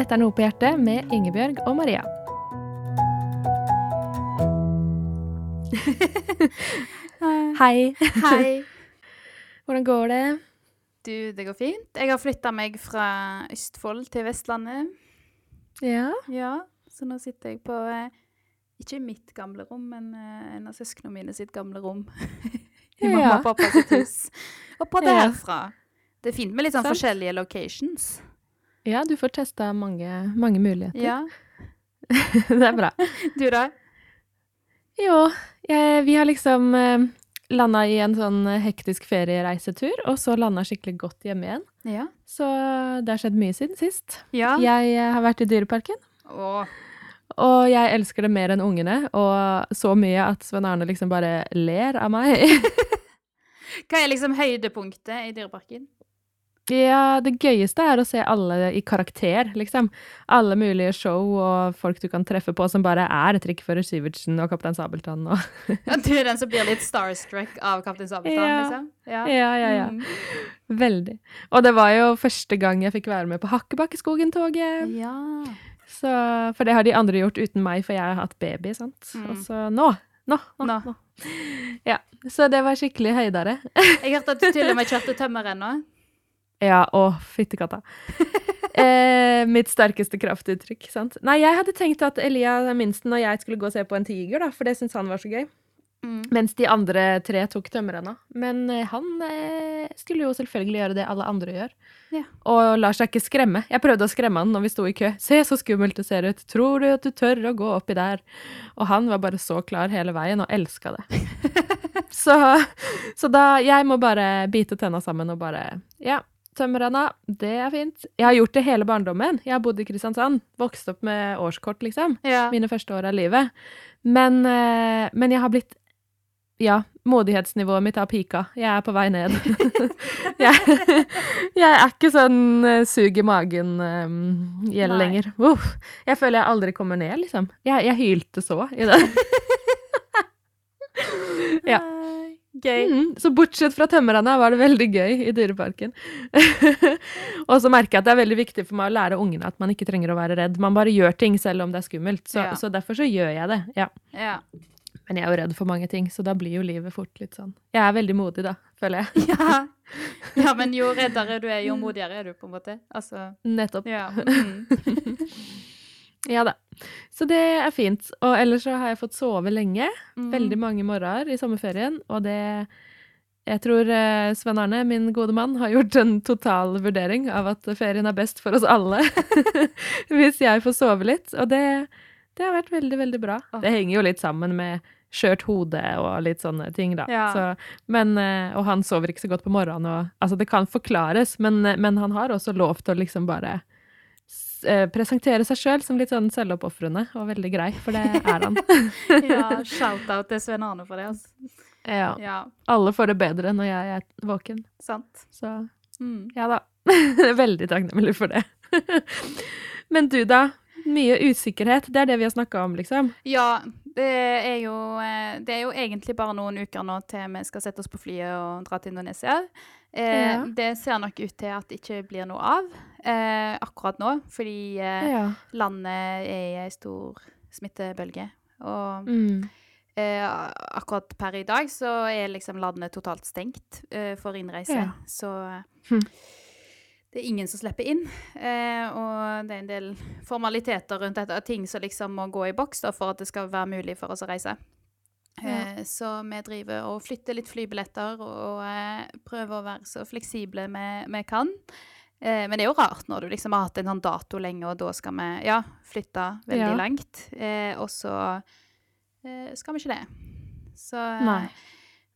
Dette er Noe på hjertet med Ingebjørg og Maria. Hei. Hei. Hvordan går det? Du, det går fint. Jeg har flytta meg fra Østfold til Vestlandet. Ja. Ja, så nå sitter jeg på eh, ikke mitt gamle rom, men eh, en av søsknene mine sitt gamle rom. I mamma og pappa sitt hus. Og på det Ja. herfra. Det er fint med litt sånn Sant. forskjellige locations. Ja, du får testa mange, mange muligheter. Ja. det er bra. Du, da? Jo, jeg, vi har liksom eh, landa i en sånn hektisk feriereisetur, og så landa skikkelig godt hjemme igjen. Ja. Så det har skjedd mye siden sist. Ja. Jeg eh, har vært i Dyreparken, Åh. og jeg elsker det mer enn ungene. Og så mye at Svein Arne liksom bare ler av meg. Hva er liksom høydepunktet i Dyreparken? Ja, det gøyeste er å se alle i karakter, liksom. Alle mulige show og folk du kan treffe på som bare er Trikkfører Syvertsen og Kaptein Sabeltann og Ja, du er den som blir litt starstruck av Kaptein Sabeltann, Ja. liksom? Ja. Ja, ja, ja. Mm. Veldig. Og det var jo første gang jeg fikk være med på Hakkebakkeskogen-toget. Ja. Så, for det har de andre gjort uten meg, for jeg har hatt baby, sant. Mm. Og så nå, nå, nå, Nå. nå. Ja, så det var skikkelig høydere. Jeg hørte at du til og med kjørte tømmer ennå. Ja, å, fyttekatta. Eh, mitt sterkeste kraftuttrykk, sant. Nei, jeg hadde tenkt at Elia minsten og jeg skulle gå og se på en tiger, da, for det syntes han var så gøy. Mm. Mens de andre tre tok tømmerrenna. Men eh, han eh, skulle jo selvfølgelig gjøre det alle andre gjør. Ja. Og lar seg ikke skremme. Jeg prøvde å skremme han når vi sto i kø. Se så skummelt det ser ut. Tror du at du tør å gå oppi der? Og han var bare så klar hele veien og elska det. så, så da Jeg må bare bite tenna sammen og bare Ja. Tømmerrenna, det er fint. Jeg har gjort det hele barndommen. Jeg har bodd i Kristiansand. Vokst opp med årskort, liksom Ja. mine første år av livet. Men, eh, men jeg har blitt Ja, modighetsnivået mitt har pika. Jeg er på vei ned. jeg, jeg er ikke sånn uh, sug i magen-gjeld Nei. lenger. Uff. jeg føler jeg aldri kommer ned, liksom. Jeg, jeg hylte så i det. Ja. Gøy. Mm, så bortsett fra tømmerne var det veldig gøy i Dyreparken. og så merker jeg at det er veldig viktig for meg å lære ungene at man ikke trenger å være redd. Man bare gjør ting selv om det er skummelt. Så, Ja. så derfor så gjør jeg det. ja. Ja. Men jeg er jo redd for mange ting, så da blir jo livet fort litt sånn Jeg er veldig modig, da, føler jeg. ja. ja, men jo reddere du er, jo modigere er du, på en måte. Altså, Nettopp. ja. Mm. Ja da. Så det er fint. Og ellers så har jeg fått sove lenge. Mm. Veldig mange morgener i sommerferien, og det Jeg tror eh, Sven Arne, min gode mann, har gjort en total vurdering av at ferien er best for oss alle. Hvis jeg får sove litt. Og det, det har vært veldig, veldig bra. Oh. Det henger jo litt sammen med skjørt hode og litt sånne ting, da. Ja. Så, men, eh, og han sover ikke så godt på morgenen. Og, altså, det kan forklares, men, men han har også lov til å liksom bare eh, presentere seg sjøl som litt sånn selvoppofrende og veldig grei, for det er han. ja, Shout-out til Svein Arne for det. Altså. ja. Ja, Alle får det bedre når jeg er våken. sant. Så Mm. ja da. veldig takknemlig for det. men du, da? Mye usikkerhet. Det er det vi har snakka om, liksom. Ja, det er, jo, eh, det er jo egentlig bare noen uker nå til vi skal sette oss på flyet og dra til Indonesia. Eh, Ja. Det ser nok ut til at det ikke blir noe av eh, akkurat nå, fordi eh, Ja. landet er i ei stor smittebølge. Og Mm. eh, akkurat per i dag så er liksom landet totalt stengt eh, for innreise. Ja. Så eh, Hm. det er ingen som slipper inn. Eh, og det er en del formaliteter rundt dette, ting som liksom må gå i boks da, for at det skal være mulig for oss å reise. Ja. så vi driver og flytter litt flybilletter og eh, prøver å være så fleksible vi kan. Eh, men det er jo rart når du liksom har hatt en sånn dato lenge, og da skal vi ja, flytte veldig Ja. langt. Eh, og så eh, skal vi ikke det. Så eh,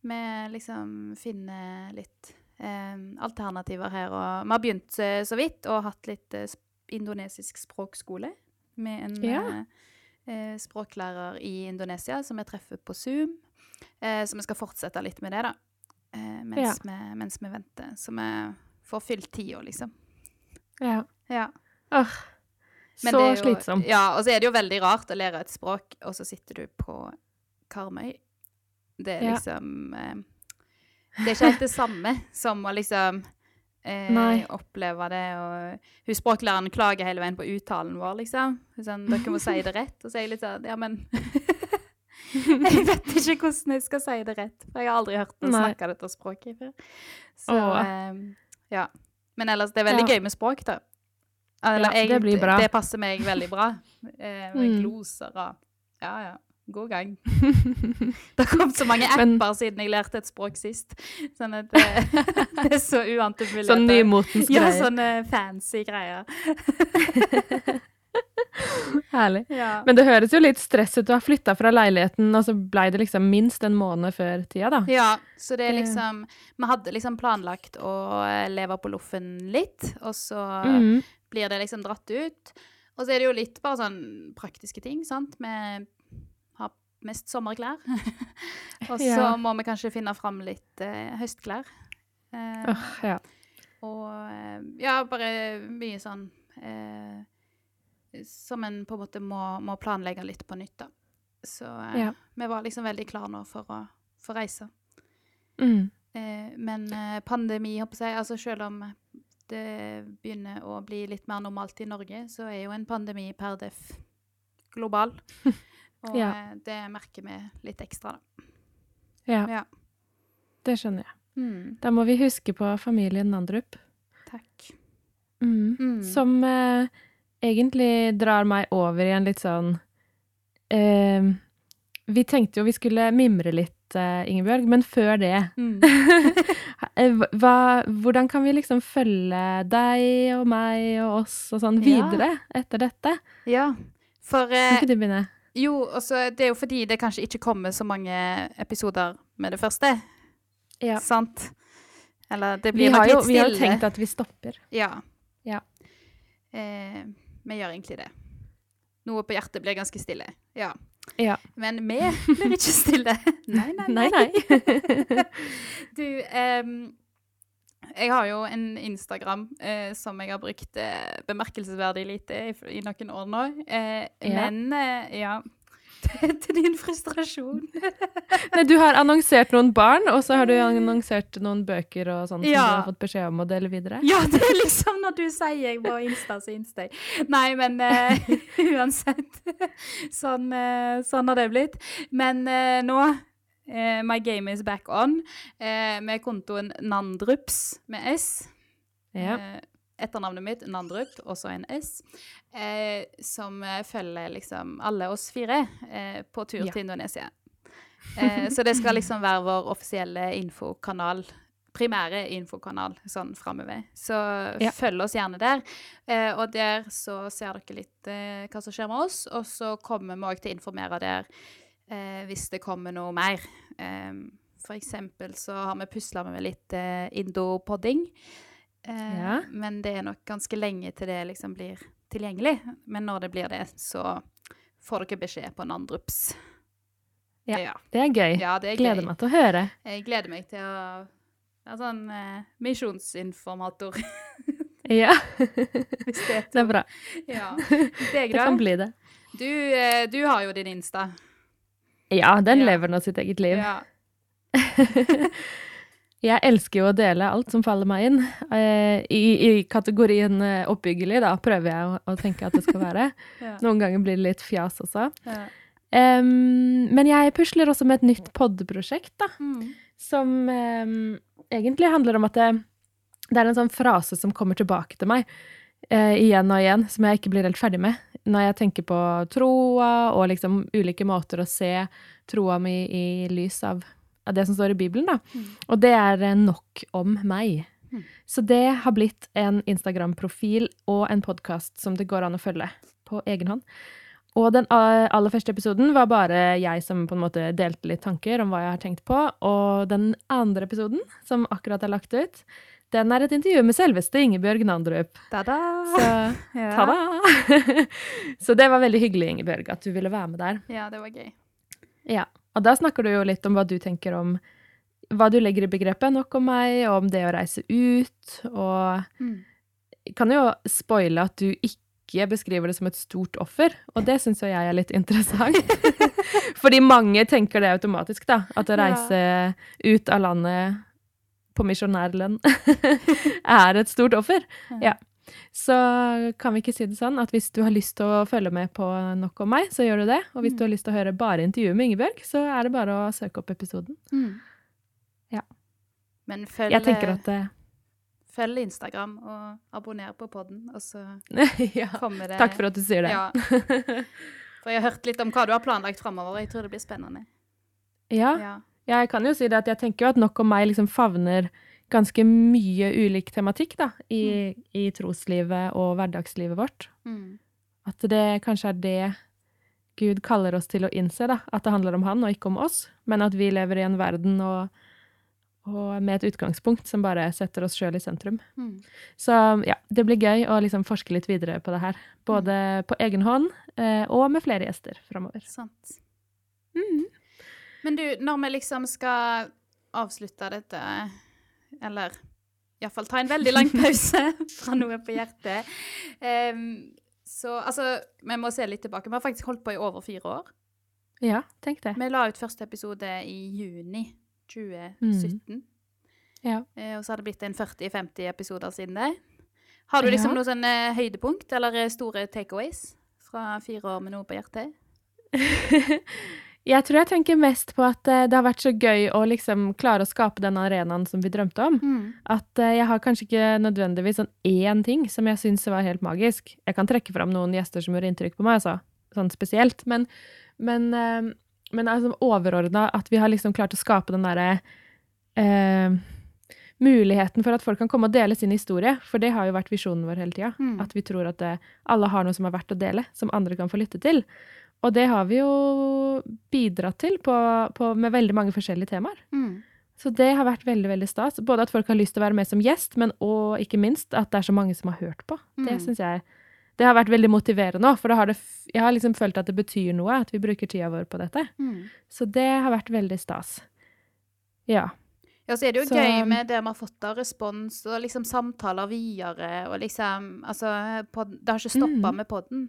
vi liksom finner litt eh, alternativer her. Og vi har begynt så vidt og hatt litt indonesisk språkskole med en Ja. språklærer i Indonesia som vi treffer på Zoom. Eh, så vi skal fortsette litt med det, da. Eh, mens, vi, mens vi venter. Så vi får fylt tida, liksom. Ja. Ja. Åh, så jo- slitsomt. Ja, og så er det jo veldig rart å lære et språk, og så sitter du på Karmøy. Det er Ja. liksom eh, Det er ikke helt det samme som å liksom eh, oppleve det. Og hun språklæreren klager hele veien på uttalen vår, liksom. Sånn, dere må si det rett. Og så er jeg litt sånn Ja, men Jeg vet ikke hvordan jeg skal si det rett, for jeg har aldri hørt noen snakke dette språket før. Så eh, ja. Men ellers, det er veldig Ja. gøy med språk, da. Eller, Ja, det blir bra. Det passer meg veldig bra. Eh, med Mm. gloser og Ja, ja. God gang. Det har kommet så mange apper Men- siden jeg lærte et språk sist. Sånn at det, det er så uante muligheter. Sånn nymotens greier. Ja, sånne fancy greier. Herlig. Ja. Men det høres jo litt stress ut. Du har flytta fra leiligheten, og så blei det liksom minst en måned før tida, da. ja, så det er liksom Vi hadde liksom planlagt å eh, leve på loffen litt, og så Mhm. blir det liksom dratt ut. Og så er det jo litt bare sånn praktiske ting, sant. Vi har mest sommerklær. og så Ja. må vi kanskje finne fram litt eh, høstklær. Eh, oh, ja. Og eh, ja, bare mye sånn eh, Som en på en måte må, må planlegge litt på nytt, da. Så eh, Ja. vi var liksom veldig klare nå for å få reise. Mm. Eh, men eh, pandemi, å jeg, altså selv om det begynner å bli litt mer normalt i Norge, så er jo en pandemi per def global. Og Ja. det merker vi litt ekstra, da. ja. Ja. Det skjønner jeg. Mm, Da må vi huske på familien Nandrup. takk. Mm. Mm. Som eh, egentlig drar meg over i en litt sånn eh, Vi tenkte jo vi skulle mimre litt, eh, Ingebjørg, men før det Mm. eh, hva, Hvordan kan vi liksom følge deg og meg og oss og sånn Ja. videre etter dette? Ja, for Kan eh, ikke du begynne? Jo, også, det er jo fordi det kanskje ikke kommer så mange episoder med det første. Ja. Sant? Eller det blir nok jo, stille. vi har jo tenkt at vi stopper. Ja. Ja. Eh, vi gjør egentlig det. Noe på hjertet blir ganske stille. Ja. Ja. Men vi blir ikke stille. Nei, nei, Nei, nei. Du, um, jeg har jo en Instagram uh, som jeg har brukt uh, bemerkelsesverdig lite i, i noen år nå. Uh, Ja. Men eh, ja Til din frustrasjon. Nei, du har annonsert noen barn, og så har du annonsert noen bøker og sånn som du har fått beskjed om å dele videre. Ja, det er liksom når du sier på Insta, så Insta jeg. Nei, men uh, uansett. Sånn, uh, sånn har det blitt. Men uh, nå My game is back on. Med kontoen Nandrups med S. Ja. Etternavnet mitt, Nandrup, også en S. Eh, som følger liksom alle oss fire eh, på tur Ja. til Indonesia. Eh, så det skal liksom være vår offisielle infokanal. Primære infokanal sånn framover. Så Ja. følg oss gjerne der. Eh, og der så ser dere litt eh, hva som skjer med oss. Og så kommer vi òg til å informere der eh, hvis det kommer noe mer. For eksempel så har vi pusla med litt eh, indopodding. Eh, Ja. Men det er nok ganske lenge til det liksom blir tilgjengelig. Men når det blir det, så får dere beskjed på Nandrups. Ja. ja. Det er gøy. Ja, det er Gleder gøy. meg til å høre. Jeg gleder meg til å være sånn eh, misjonsinformator, Ja, hvis det er det er bra. Ja. Deg, Det kan bli det. Du, eh, du har jo din Insta. Ja, den lever nå sitt eget liv. Ja. Jeg elsker jo å dele alt som faller meg inn. Eh, I, I kategorien eh, oppbyggelig, da, prøver jeg å, å tenke at det skal være. Ja. Noen ganger blir det litt fjas også. Ja. Um, men jeg pusler også med et nytt podprosjekt, da. Mm. Som um, egentlig handler om at det, det er en sånn frase som kommer tilbake til meg uh, igjen og igjen, som jeg ikke blir helt ferdig med. Når jeg tenker på troa og liksom ulike måter å se troa mi i lys av, av det som står i Bibelen, da. Mm. Og det er eh, nok om meg. Mm. Så det har blitt en Instagram-profil og en podkast som det går an å følge på egen hånd. Og den aller første episoden var bare jeg som på en måte delte litt tanker om hva jeg har tenkt på. Og den andre episoden, som akkurat er lagt ut, den er et intervju med selveste Ingebjørg Nandrup. Ta-da! Så Ja. ta-da! Så det var veldig hyggelig, Ingebjørg, at du ville være med der. ja, det var gøy. Ja. Og da snakker du jo litt om hva du tenker om hva du legger i begrepet 'nok om meg', og om det å reise ut, og Mm. kan jo spoile at du ikke beskriver det som et stort offer, og det syns jo jeg er litt interessant. Fordi mange tenker det automatisk, da. At å Ja. reise ut av landet på misjonærlønn er et stort offer. Ja. Så kan vi ikke si det sånn at hvis du har lyst til å følge med på Nok om meg, så gjør du det. Og hvis Mm. du har lyst til å høre bare intervjuet med Ingebjørg, så er det bare å søke opp episoden. Mm. Ja. Men følg, Jeg tenker at det følg Instagram og abonner på podden, og så ja. kommer det Takk for at du sier det. Ja. For jeg har hørt litt om hva du har planlagt framover. Jeg tror det blir spennende. ja. Ja. Ja, jeg kan jo si det at jeg tenker jo at Nok om meg liksom favner ganske mye ulik tematikk da, i, i troslivet og hverdagslivet vårt. Mm. At det kanskje er det Gud kaller oss til å innse, da. At det handler om han og ikke om oss. Men at vi lever i en verden og, og med et utgangspunkt som bare setter oss sjøl i sentrum. Mm. Så ja, det blir gøy å liksom forske litt videre på det her. Både på egen hånd eh, og med flere gjester framover. Sant. Mm. Men du, når vi liksom skal avslutte dette, eller iallfall ta en veldig lang pause fra noe på hjertet Um, Så altså, vi må se litt tilbake. Vi har faktisk holdt på i over fire år. Ja, tenk det. Vi la ut første episode i juni 2017. Ja. Uh, og så har det blitt en 40-50 episoder siden det. Har du liksom Ja. noe sånn uh, høydepunkt, eller eh, store takeaways fra fire år med noe på hjertet? Jeg tror jeg tenker mest på at eh, det har vært så gøy å liksom klare å skape den arenaen som vi drømte om. At eh, jeg har kanskje ikke nødvendigvis sånn én ting som jeg syns var helt magisk. Jeg kan trekke fram noen gjester som gjorde inntrykk på meg, altså. Sånn spesielt. Men, men, eh, men altså, overordna at vi har liksom klart å skape den derre eh, Muligheten for at folk kan komme og dele sin historie. For det har jo vært visjonen vår hele tida. Mm. At vi tror at det, alle har noe som er verdt å dele, som andre kan få lytte til. Og det har vi jo bidratt til på, på, med veldig mange forskjellige temaer. Mm. Så det har vært veldig veldig stas. Både at folk har lyst til å være med som gjest, men og ikke minst at det er så mange som har hørt på. Det syns jeg det har vært veldig motiverende òg, for da har det, jeg har liksom følt at det betyr noe at vi bruker tida vår på dette. Mm. Så det har vært veldig stas. Ja. Ja, så er det jo Så- gøy med det vi har fått av respons, og liksom samtaler videre, og liksom Altså, pod, det har ikke stoppa Mm. med podden.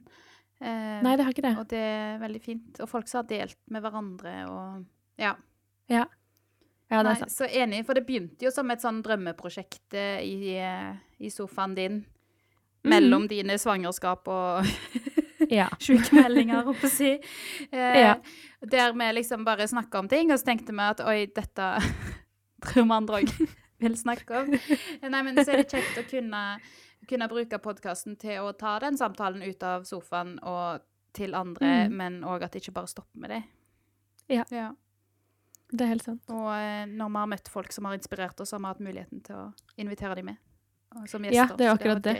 Eh, Nei, det har ikke det. Og det er veldig fint. Og folk som har delt med hverandre og Ja. Ja, det er sant. så enig, for det begynte jo som et sånn drømmeprosjekt eh, i, eh, i sofaen din. Mhm. Mellom dine svangerskap og Ja. sykemeldinger, holdt på å si. Eh, Ja. Der vi liksom bare snakka om ting, og så tenkte vi at oi, dette tror vi andre òg vil snakke om. Nei, men så er det kjekt å kunne, kunne bruke podkasten til å ta den samtalen ut av sofaen og til andre, Mm. men òg at det ikke bare stopper med det. Ja. ja. Det er helt sant. Og eh, når vi har møtt folk som har inspirert oss, har vi hatt muligheten til å invitere dem med. Som gjester. Ja, det er akkurat det.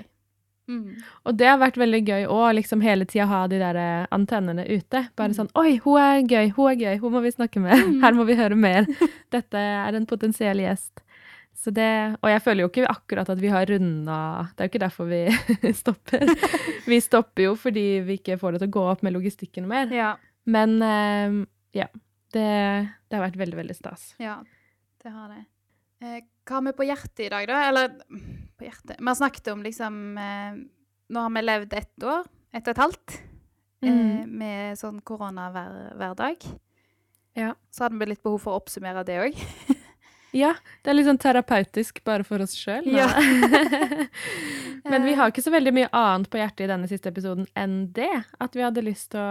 Mm. Og det har vært veldig gøy å liksom hele tida ha de der eh, antennene ute. Bare Mm. sånn Oi, hun er gøy, hun er gøy, hun må vi snakke med. Mm. Her må vi høre mer. Dette er en potensiell gjest. Så det, og jeg føler jo ikke akkurat at vi har runda Det er jo ikke derfor vi stopper. Vi stopper jo fordi vi ikke får det til å gå opp med logistikken mer. Ja, Men eh, ja. Det, det har vært veldig, veldig stas. ja, det har det. Eh, hva har vi på hjertet i dag, da? Eller på hjertet Vi har snakket om liksom eh, Nå har vi levd ett år, ett og et halvt, eh, Mm. med sånn koronahverdag. Ja. Så hadde vi litt behov for å oppsummere det òg. Ja, det er litt sånn terapeutisk bare for oss sjøl. Ja. Men vi har ikke så veldig mye annet på hjertet i denne siste episoden enn det. At vi hadde lyst til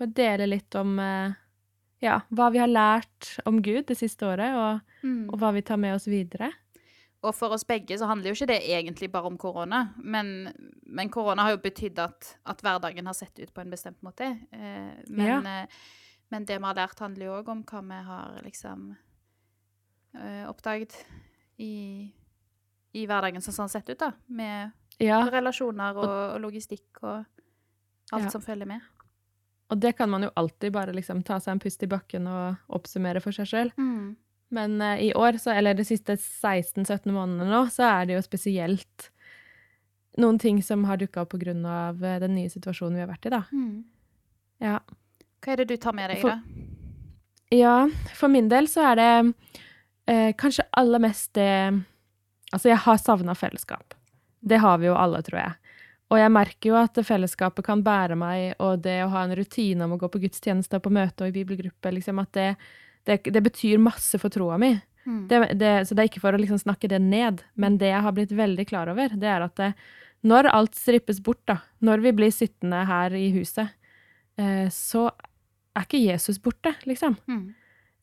å dele litt om eh, ja, hva vi har lært om Gud det siste året, og, Mm. og hva vi tar med oss videre. Og for oss begge så handler jo ikke det egentlig bare om korona, men, men korona har jo betydd at, at hverdagen har sett ut på en bestemt måte. Eh, men, Ja. eh, men det vi har lært, handler jo òg om hva vi har liksom eh, oppdaget i, i hverdagen som sånn sett ut, da. Med Ja, relasjoner og, og logistikk og alt Ja. som følger med. og det kan man jo alltid bare liksom ta seg en pust i bakken og oppsummere for seg sjøl. Men uh, i år, så, eller de siste 16-17 månedene nå, så er det jo spesielt noen ting som har dukka opp pga. av den nye situasjonen vi har vært i, da. Ja. Hva er det du tar med deg, For- da? Ja, for min del så er det eh, kanskje aller mest det Altså, jeg har savna fellesskap. Det har vi jo alle, tror jeg. Og jeg merker jo at fellesskapet kan bære meg, og det å ha en rutine om å gå på gudstjeneste på møte og i bibelgruppe, liksom, at det, det, det betyr masse for troa mi. Mm. Det, det, så det er ikke for å liksom snakke det ned, men det jeg har blitt veldig klar over, det er at det, når alt strippes bort, da, når vi blir sittende her i huset, eh, så er ikke Jesus borte, liksom. Mm.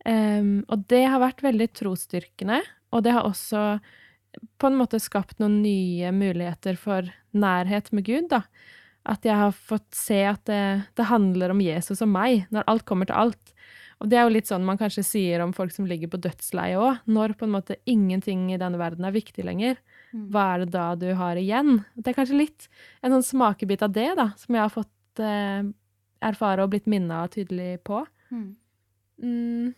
Em, og det har vært veldig trosstyrkende, og det har også på en måte skapt noen nye muligheter for nærhet med Gud, da. At jeg har fått se at det, det handler om Jesus og meg, når alt kommer til alt. Og det er jo litt sånn man kanskje sier om folk som ligger på dødsleiet òg. Når på en måte ingenting i denne verden er viktig lenger, Mm. hva er det da du har igjen? Det er kanskje litt en sånn smakebit av det, da, som jeg har fått eh, erfare og blitt minna tydelig på. Mm.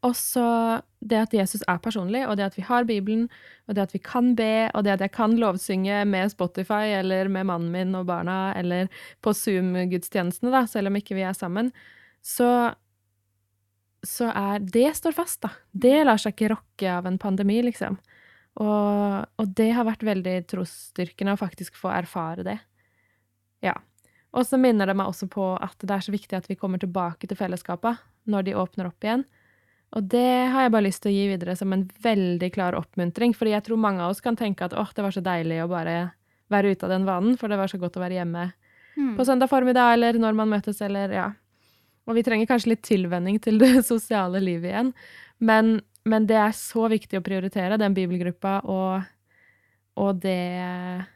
Mm. Og så det at Jesus er personlig, og det at vi har Bibelen, og det at vi kan be, og det at jeg kan lovsynge med Spotify eller med mannen min og barna, eller på Zoom-gudstjenestene, da, selv om ikke vi er sammen, så, så er Det står fast, da. Det lar seg ikke rokke av en pandemi, liksom. Og, og det har vært veldig trosstyrkende å faktisk få erfare det. Ja. Og så minner det meg også på at det er så viktig at vi kommer tilbake til fellesskapet når de åpner opp igjen. Og det har jeg bare lyst til å gi videre som en veldig klar oppmuntring, fordi jeg tror mange av oss kan tenke at åh, det var så deilig å bare være ute av den vanen, for det var så godt å være hjemme Mm. på søndag formiddag, eller når man møtes, eller ja. Og vi trenger kanskje litt tilvenning til det sosiale livet igjen, men, men det er så viktig å prioritere, den bibelgruppa og, og det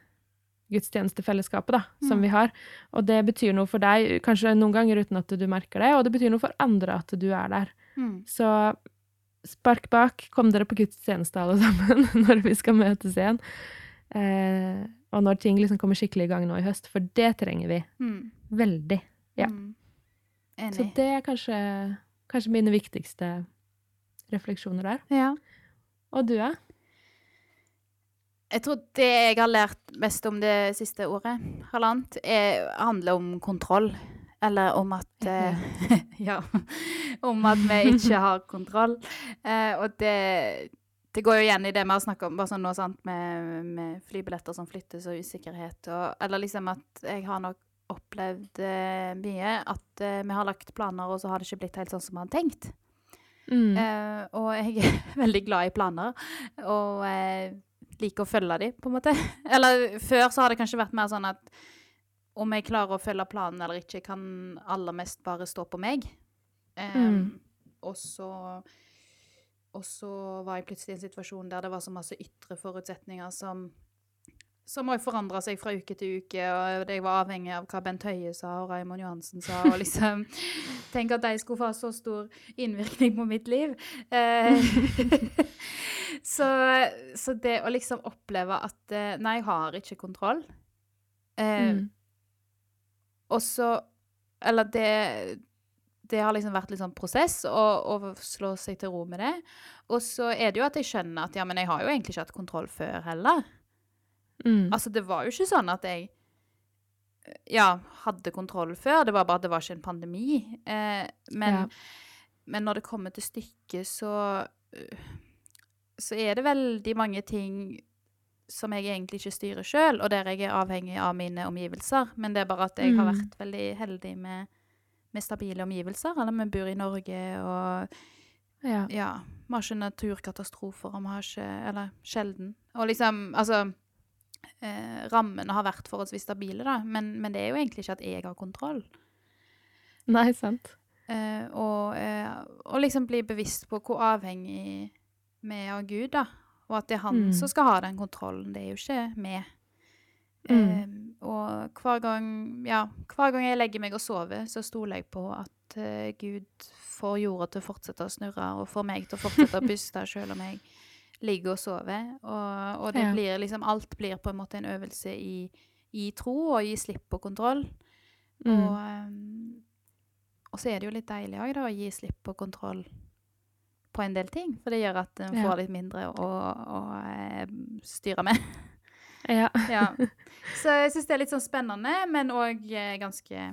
gudstjenestefellesskapet da, som Mm. vi har. Og det betyr noe for deg, kanskje noen ganger uten at du merker det, og det betyr noe for andre at du er der. Mm. Så spark bak, kom dere på gudstjeneste alle sammen når vi skal møtes igjen. Eh, og når ting liksom kommer skikkelig i gang nå i høst, for det trenger vi Mm. veldig. Ja. Mm. Så det er kanskje, kanskje mine viktigste refleksjoner der. Ja. Og du, ja? Jeg tror det jeg har lært mest om det siste året, halvannet, er, handler om kontroll. Eller om at eh, Ja. Om at vi ikke har kontroll. Eh, og det, det går jo igjen i det vi har snakka om bare sånn nå, sant, med, med flybilletter som flyttes og usikkerhet. Og, eller liksom at jeg har nok opplevd eh, mye at eh, vi har lagt planer, og så har det ikke blitt helt sånn som vi hadde tenkt. Mm. Eh, og jeg er veldig glad i planer, og eh, liker å følge dem, på en måte. Eller før så har det kanskje vært mer sånn at om jeg klarer å følge planen eller ikke, kan aller mest bare stå på meg. Um, Mm. Og så Og så var jeg plutselig i en situasjon der det var så masse ytre forutsetninger som som òg forandra seg fra uke til uke, og jeg var avhengig av hva Bent Høie sa og Raymond Johansen sa. og liksom, Tenk at de skulle få så stor innvirkning på mitt liv. Eh, så, så det å liksom oppleve at eh, Nei, jeg har ikke kontroll. Eh, Mm. Og så Eller det det har liksom vært litt sånn prosess å, slå seg til ro med det. Og så er det jo at jeg skjønner at ja, men jeg har jo egentlig ikke hatt kontroll før heller. Mm. Altså, det var jo ikke sånn at jeg ja, hadde kontroll før. Det var bare at det var ikke en pandemi. Eh, men, Ja. men når det kommer til stykket, så så er det veldig mange ting som jeg egentlig ikke styrer sjøl, og der jeg er avhengig av mine omgivelser. Men det er bare at jeg har Mm. vært veldig heldig med, med stabile omgivelser. Eller vi bor i Norge, og ja. ja, vi har ikke naturkatastrofer, og vi har ikke Eller sjelden. Og liksom, altså eh, Rammene har vært forholdsvis stabile, da, men, men det er jo egentlig ikke at jeg har kontroll. Nei, sant. Eh, og, eh, og liksom bli bevisst på hvor avhengig vi er av Gud, da. Og at det er han Mm. som skal ha den kontrollen, det er jo ikke vi. Mm. Eh, og hver gang, ja, hver gang jeg legger meg og sover, så stoler jeg på at eh, Gud får jorda til å fortsette å snurre, og får meg til å fortsette å puste selv om jeg ligger og sover. Og, og det Ja. blir liksom, alt blir på en måte en øvelse i, i tro og gi slipp på kontroll. Mm. Og, ehm, og så er det jo litt deilig òg, da, å gi slipp på kontroll på en del ting. For det gjør at en Ja. får litt mindre å, å å styre med. Ja. ja. Så jeg syns det er litt sånn spennende, men òg ganske,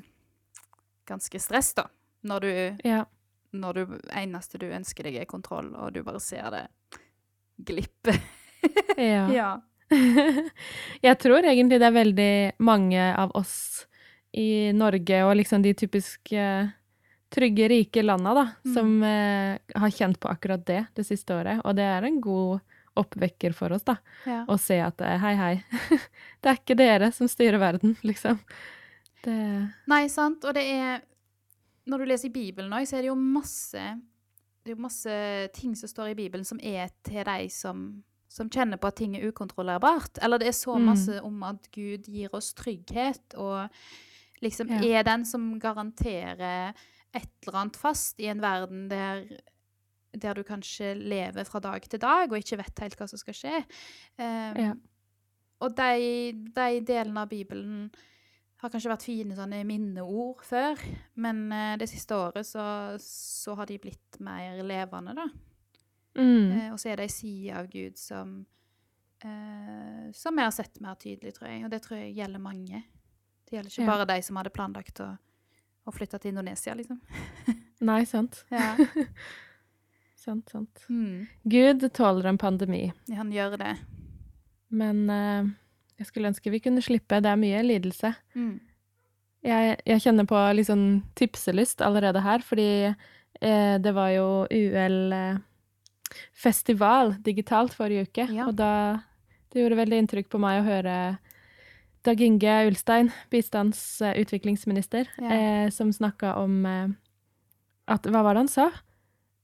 ganske stress, da. Når du, ja. når du eneste du ønsker deg, er kontroll, og du bare ser det glippe. ja. Ja. Jeg tror egentlig det er veldig mange av oss i Norge, og liksom de typiske trygge, rike landa, da, Mm. som eh, har kjent på akkurat det det siste året. Og det er en god oppvekker for oss, da. Ja. Å se at eh, hei, hei, det er ikke dere som styrer verden, liksom. Det Nei, sant. Og det er Når du leser i Bibelen òg, så er det jo masse Det er jo masse ting som står i Bibelen som er til de som, som kjenner på at ting er ukontrollerbart. Eller det er så Mm. masse om at Gud gir oss trygghet, og liksom Ja. er den som garanterer et eller annet fast i en verden der der du kanskje lever fra dag til dag og ikke vet helt hva som skal skje. Um, Ja. Og de, de delene av Bibelen har kanskje vært fine sånne minneord før, men uh, det siste året så, så har de blitt mer levende, da. mm. Uh, og så er det ei side av Gud som uh, som vi har sett mer tydelig, tror jeg. Og det tror jeg gjelder mange. Det gjelder ikke Ja. bare de som hadde planlagt å, å flytta til Indonesia, liksom. Nei, sant. Ja. Sant, sant. Mm. Gud tåler en pandemi, Ja, Han gjør det. men uh, jeg skulle ønske vi kunne slippe. Det er mye lidelse. Mm. Jeg, jeg kjenner på litt sånn tipselyst allerede her, fordi eh, det var jo UL-festival digitalt forrige uke, Ja. og da det gjorde veldig inntrykk på meg å høre Dag Inge Ulstein, bistandsutviklingsminister, Ja. eh, som snakka om eh, at Hva var det han sa?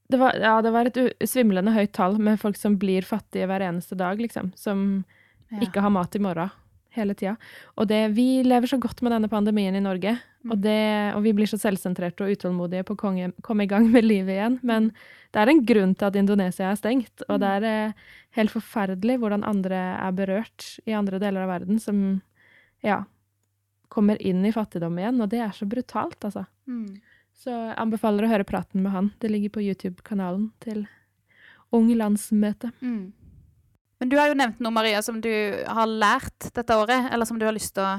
Det var, ja, det var et svimlende høyt tall med folk som blir fattige hver eneste dag, liksom. Som Ja. ikke har mat i morgen hele tida. Og det, vi lever så godt med denne pandemien i Norge, Mm. og, det, og vi blir så selvsentrerte og utålmodige på å komme, i gang med livet igjen. Men det er en grunn til at Indonesia er stengt, og det er eh, helt forferdelig hvordan andre er berørt i andre deler av verden, som ja, kommer inn i fattigdom igjen, og det er så brutalt, altså. Mm. Så jeg anbefaler å høre praten med han. Det ligger på YouTube-kanalen til Ung landsmøte. Mm. Men du har jo nevnt noe, Maria, som du har lært dette året, eller som du har lyst til å,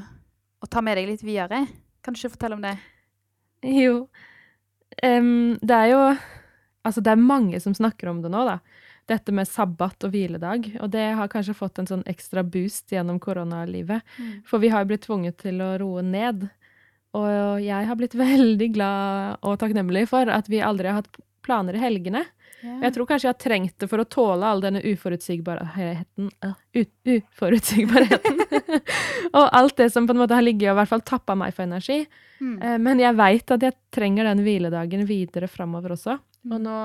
å ta med deg litt videre. Kan du ikke fortelle om det? Jo. Um, det er jo Altså, det er mange som snakker om det nå, da. Dette med sabbat og hviledag. Og det har kanskje fått en sånn ekstra boost gjennom koronalivet. Mm. For vi har blitt tvunget til å roe ned. Og jeg har blitt veldig glad og takknemlig for at vi aldri har hatt planer i helgene. Yeah. Jeg tror kanskje jeg har trengt det for å tåle all denne uforutsigbarheten uh, Uforutsigbarheten. og alt det som på en måte har ligget og i hvert fall tappa meg for energi. Mm. Eh, Men jeg veit at jeg trenger den hviledagen videre framover også. Og nå,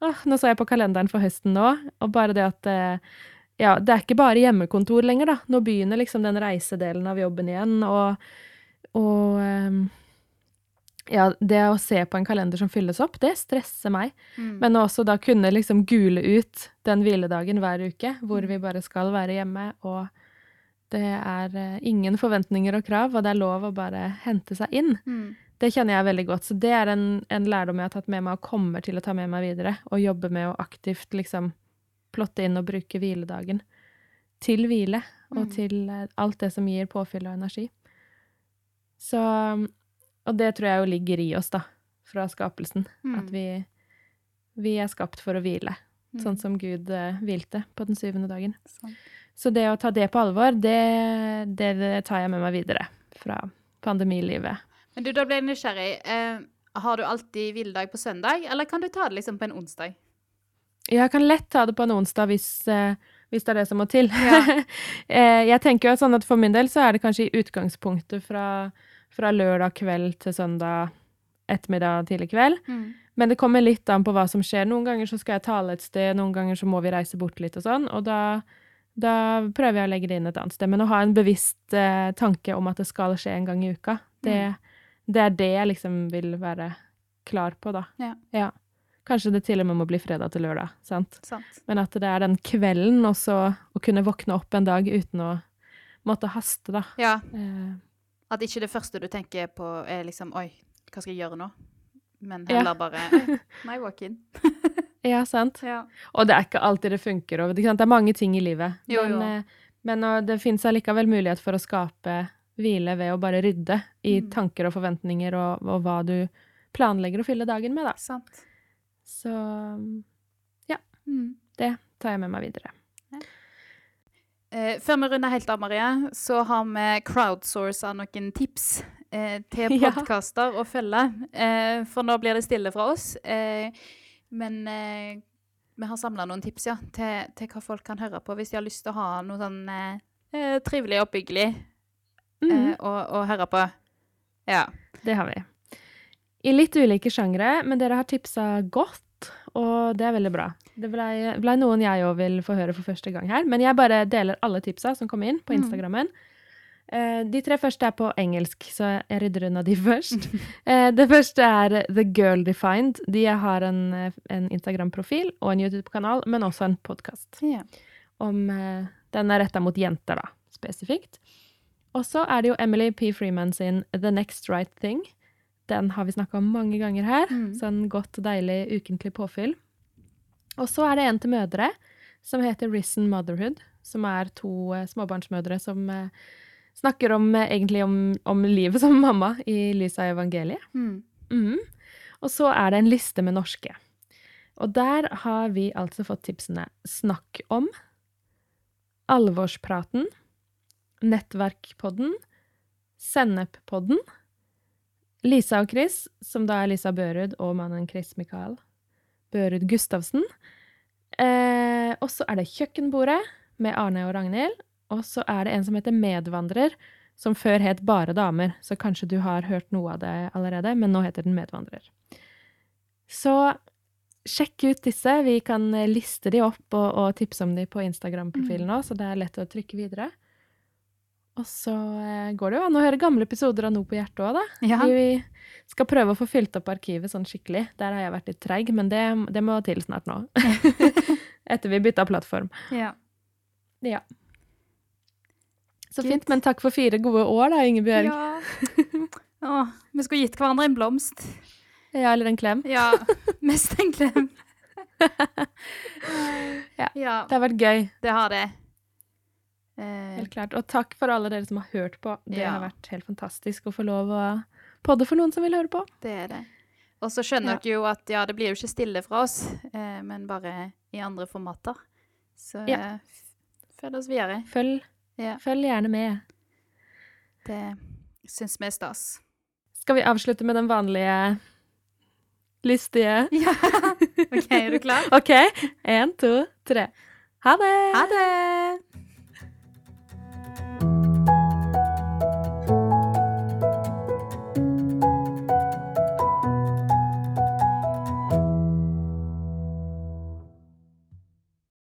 åh, nå så jeg på kalenderen for høsten nå, og bare det at eh, ja, det er ikke bare hjemmekontor lenger, da. Nå begynner liksom den reisedelen av jobben igjen, og, og ehm, ja, det å se på en kalender som fylles opp, det stresser meg. Mm. Men også da kunne liksom gule ut den hviledagen hver uke, hvor vi bare skal være hjemme, og det er eh, ingen forventninger og krav, og det er lov å bare hente seg inn. Mm. Det kjenner jeg veldig godt. Så det er en, en lærdom jeg har tatt med meg og kommer til å ta med meg videre. Og jobbe med å aktivt liksom plotte inn og bruke hviledagen til hvile. Og Mm. til eh, alt det som gir påfyll og energi. Så Og det tror jeg jo ligger i oss, da. Fra skapelsen. Mm. At vi, vi er skapt for å hvile. Mm. Sånn som Gud eh, hvilte på den syvende dagen. Sånn. Så det å ta det på alvor, det, det, det tar jeg med meg videre fra pandemilivet. Men du, da ble jeg nysgjerrig. Eh, har du alltid hviledag på søndag, eller kan du ta det liksom på en onsdag? Jeg kan lett ta det på en onsdag hvis, eh, hvis det er det som må til. Ja. Eh, jeg tenker jo sånn at For min del så er det kanskje i utgangspunktet fra, fra lørdag kveld til søndag ettermiddag tidlig kveld. Mm. Men det kommer litt an på hva som skjer. Noen ganger så skal jeg tale et sted, noen ganger så må vi reise bort litt og sånn. Og da, da prøver jeg å legge det inn et annet sted. Men å ha en bevisst eh, tanke om at det skal skje en gang i uka, det, det er det jeg liksom vil være klar på, da. Ja. Kanskje det til og med må bli fredag til lørdag, sant? Sant. Men at det er den kvelden også å kunne våkne opp en dag uten å måtte haste, da. Ja, Eh, at ikke det første du tenker på er liksom Oi, hva skal jeg gjøre nå? Men Ja. heller bare Nei, walk in. ja, sant? Ja. Og det er ikke alltid det funker. Og? Det er mange ting i livet. Jo, men jo. eh, men og det fins allikevel mulighet for å skape hvile ved å bare rydde i Mm. tanker og forventninger og, og hva du planlegger å fylle dagen med, da. Sant. Så Mm. det tar jeg med meg videre. Eh, før vi runder helt av, Maria, så har vi crowdsourca noen tips eh, til Ja. podkaster å følge. Eh, for nå blir det stille fra oss. Men vi har samla noen tips ja, til, til hva folk kan høre på hvis de har lyst til å ha noe sånn trivelig og oppbyggelig Mhm. eh, å, å høre på. Ja. Det har vi. I litt ulike sjangre, men dere har tipsa godt, og det er veldig bra. Det blei ble noen jeg òg vil få høre for første gang her, men jeg bare deler alle tipsa som kom inn på Mm. Instagrammen. Eh, de tre første er på engelsk, så jeg rydder unna de først. Eh, det første er The Girl Defined. De har en, en Instagram-profil og en YouTube-kanal, men også en podkast. Yeah. om Den er retta mot jenter, da, spesifikt. Og så er det jo Emily P. Freeman sin The Next Right Thing. Den har vi snakka om mange ganger her. Mm. Sånn godt, deilig ukentlig påfyll. Og så er det en til mødre som heter Risen Motherhood, som er to eh, småbarnsmødre som eh, snakker om, eh, egentlig om, om livet som mamma i lys av evangeliet. Mm. Mm. Og så er det en liste med norske. Og der har vi altså fått tipsene Snakk om, Alvorspraten, Nettverkpodden, Senneppodden, Lisa og Chris, som da er Lisa Børud og mannen Chris Mikael Børud Gustavsen. Eh, og så er det Kjøkkenbordet med Arne og Ragnhild. Og så er det en som heter Medvandrer, som før het Bare damer, så kanskje du har hørt noe av det allerede, men nå heter den Medvandrer. Så sjekk ut disse. Vi kan liste de opp og, og tipse om de på Instagram-profilen òg, så det er lett å trykke videre. Og så eh, går det jo an å høre gamle episoder av Noe på hjertet òg, da. Ja. Vi skal prøve å få fylt opp arkivet sånn skikkelig. Der har jeg vært litt treig, men det, det må til snart nå. Etter vi bytta plattform. ja. Ja. Så Good. fint. Men takk for fire gode år, da, Ingebjørg. Ja. Åh, vi skulle gitt hverandre en blomst. Ja, eller en klem. Ja, mest en klem. Ja. ja, Det har vært gøy. det har det. Eh, Helt klart. Og takk for alle dere som har hørt på. Det Ja. har vært helt fantastisk å få lov å podde for noen som vil høre på. det er det. Og så skjønner Ja. dere jo at ja, det blir jo ikke stille fra oss, eh, men bare i andre formater. Så Ja. eh, følg oss videre. Følg, Ja, følg gjerne med. det syns vi er stas. Skal vi avslutte med den vanlige lystige Ja. OK, er du klar? OK. Én, to, tre. Ha det! Ha det!